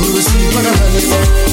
Urusi pagabale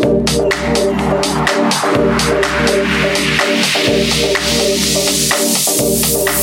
Thank you.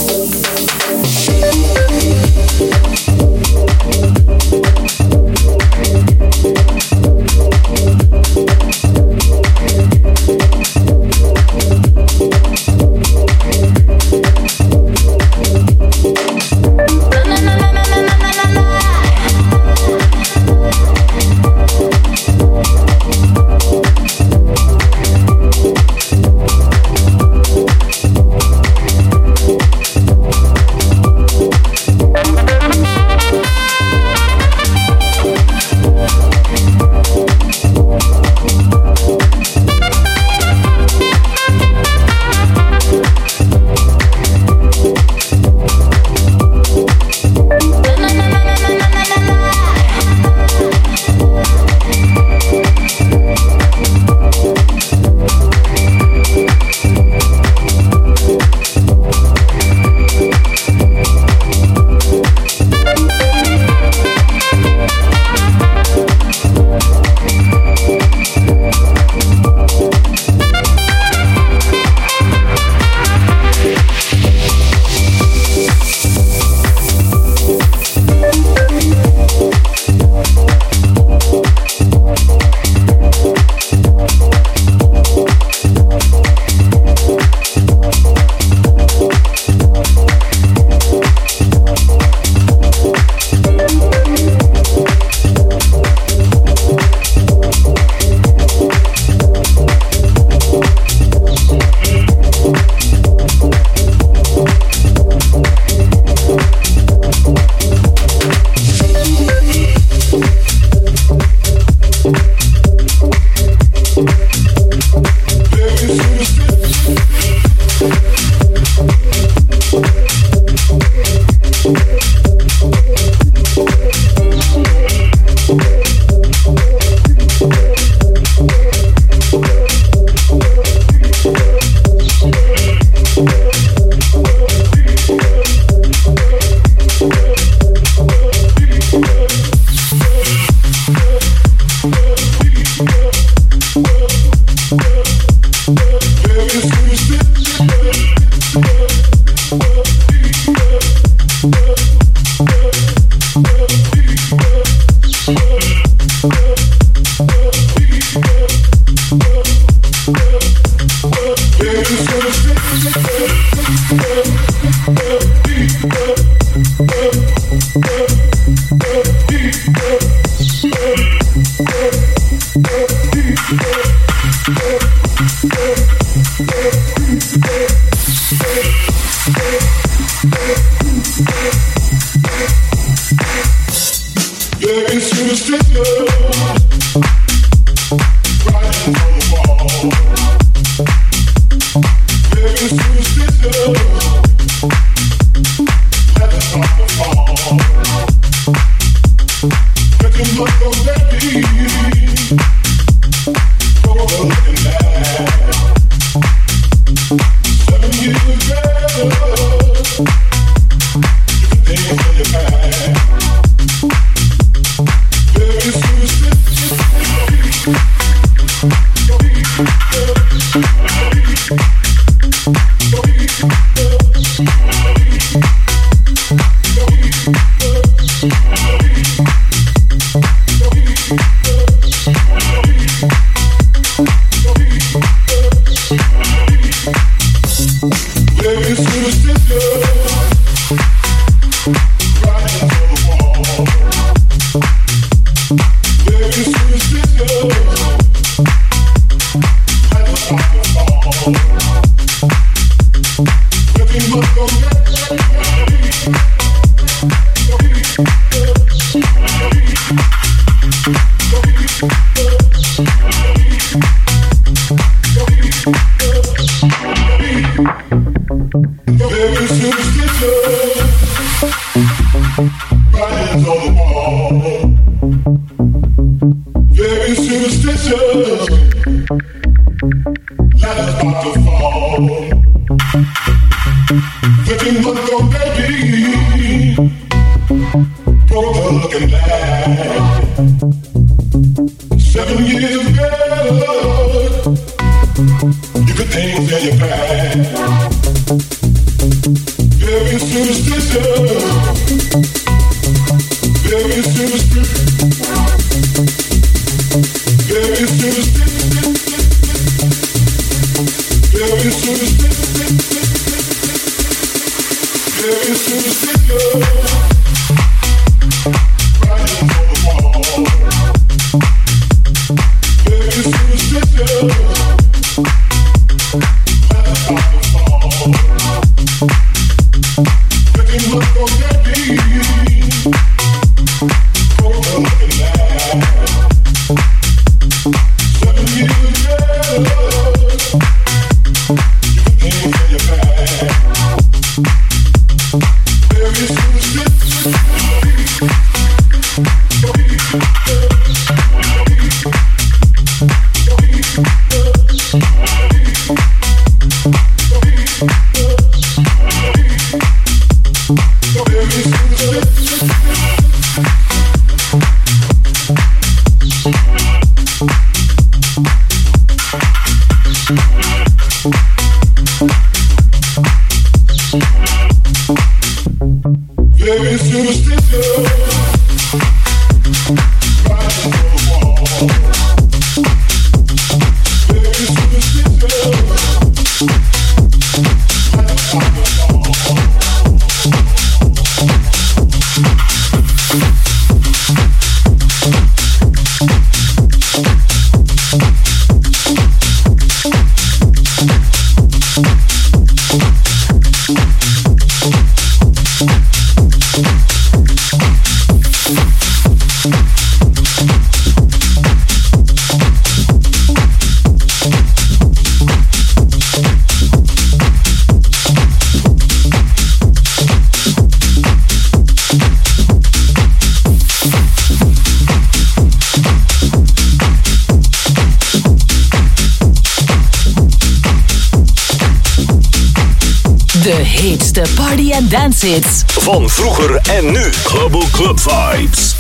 Van vroeger en nu. Global Club Vibes.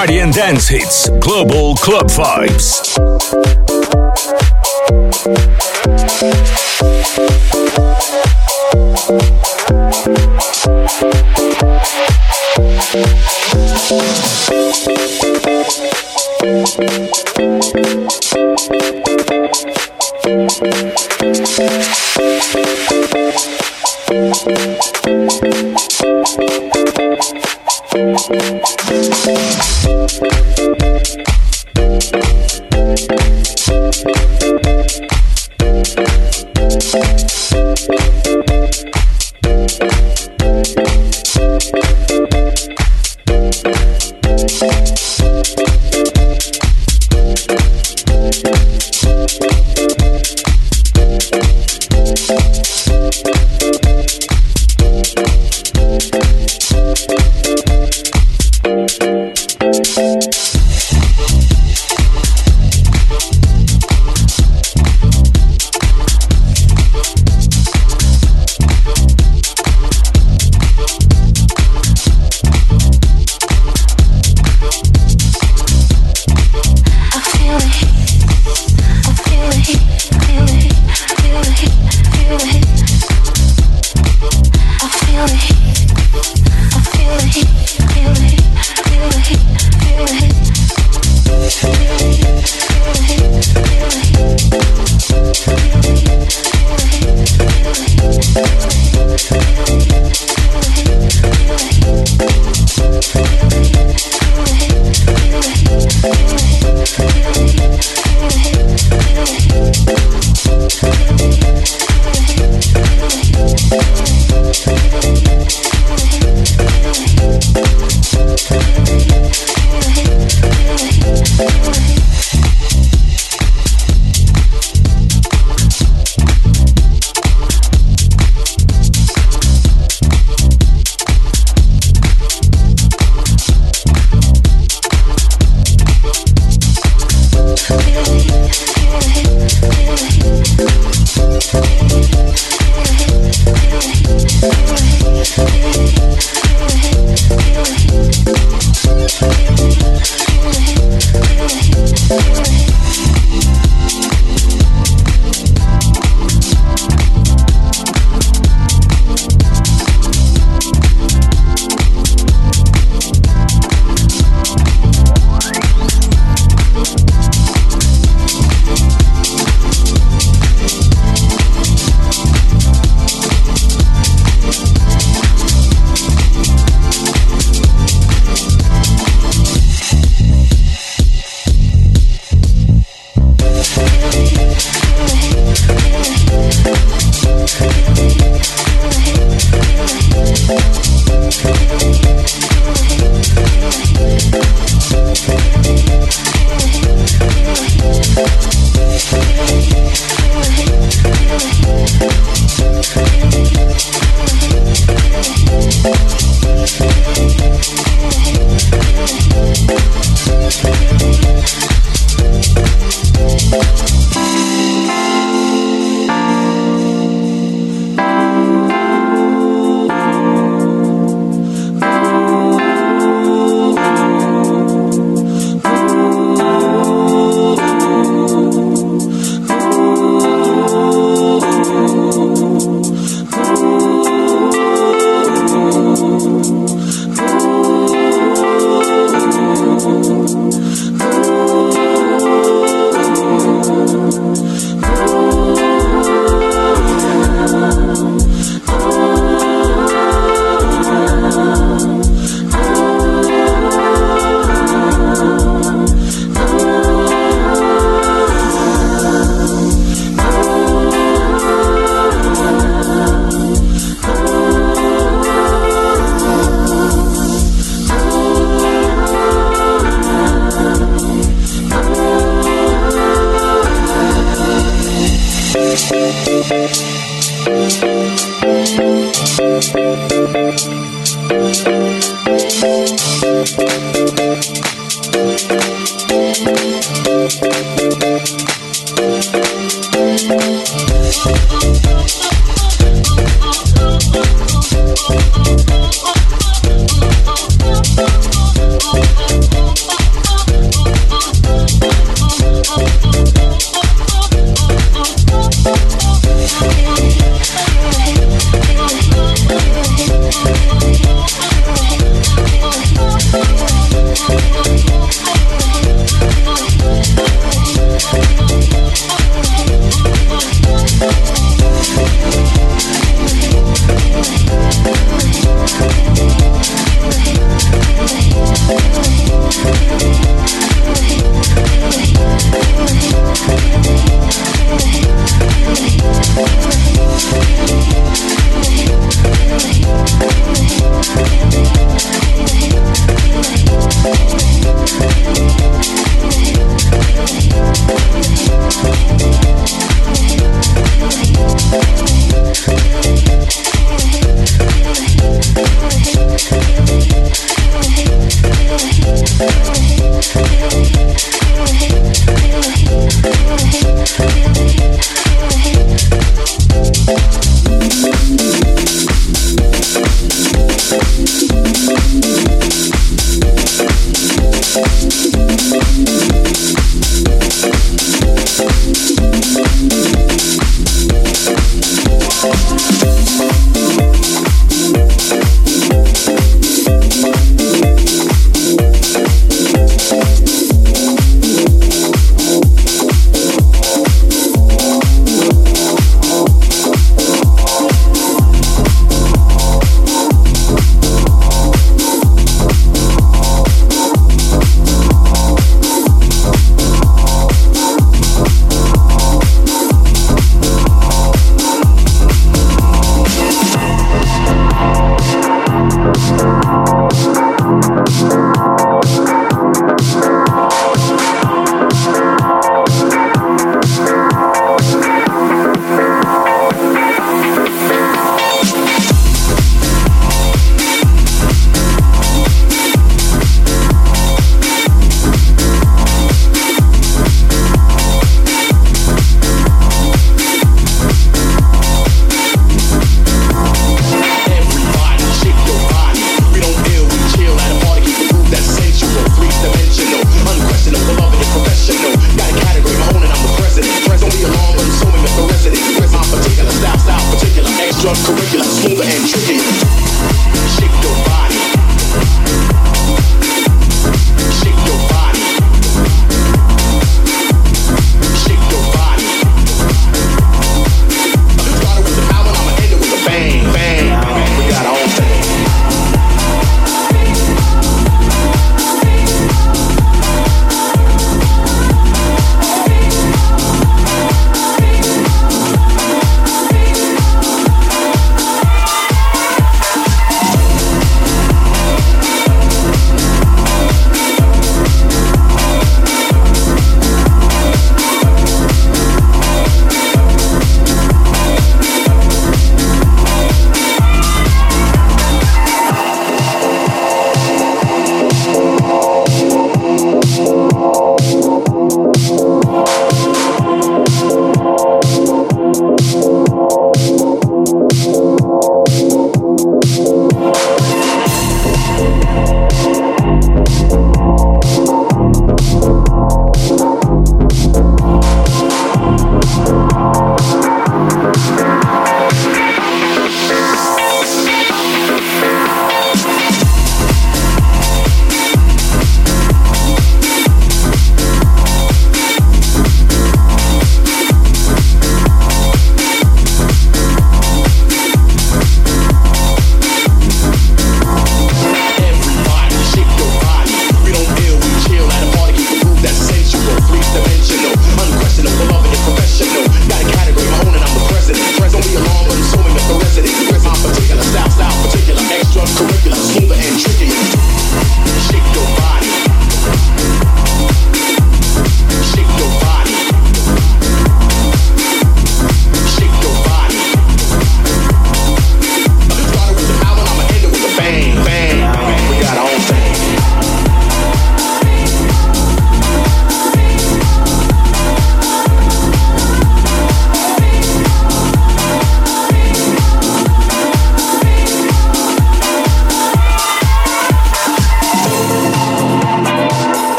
party and dance hits, global club vibes.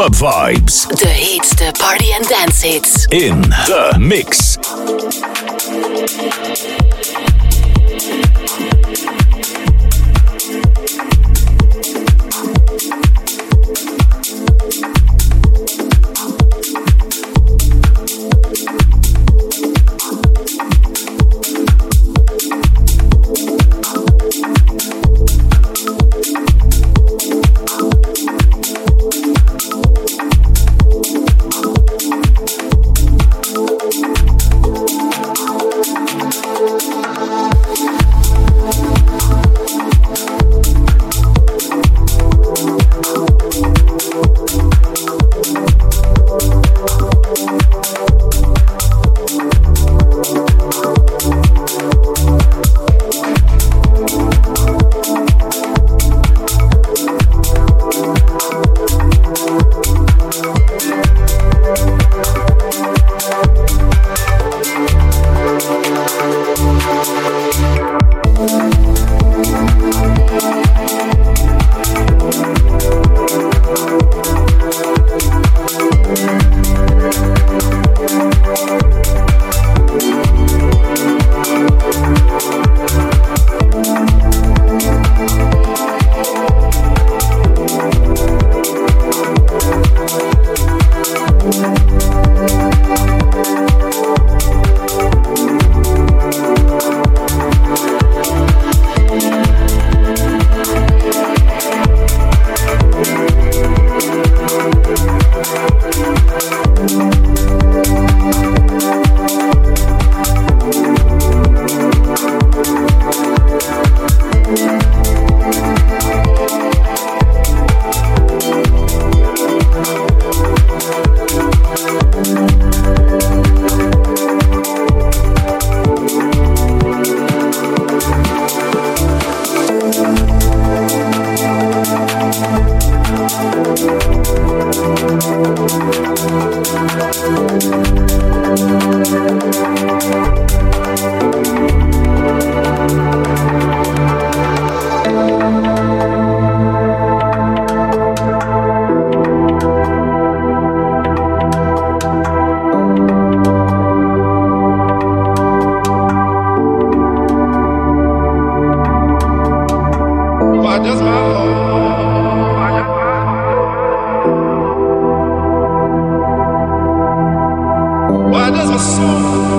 Club Vibes. De heetste party- and dance hits. In the mix. So.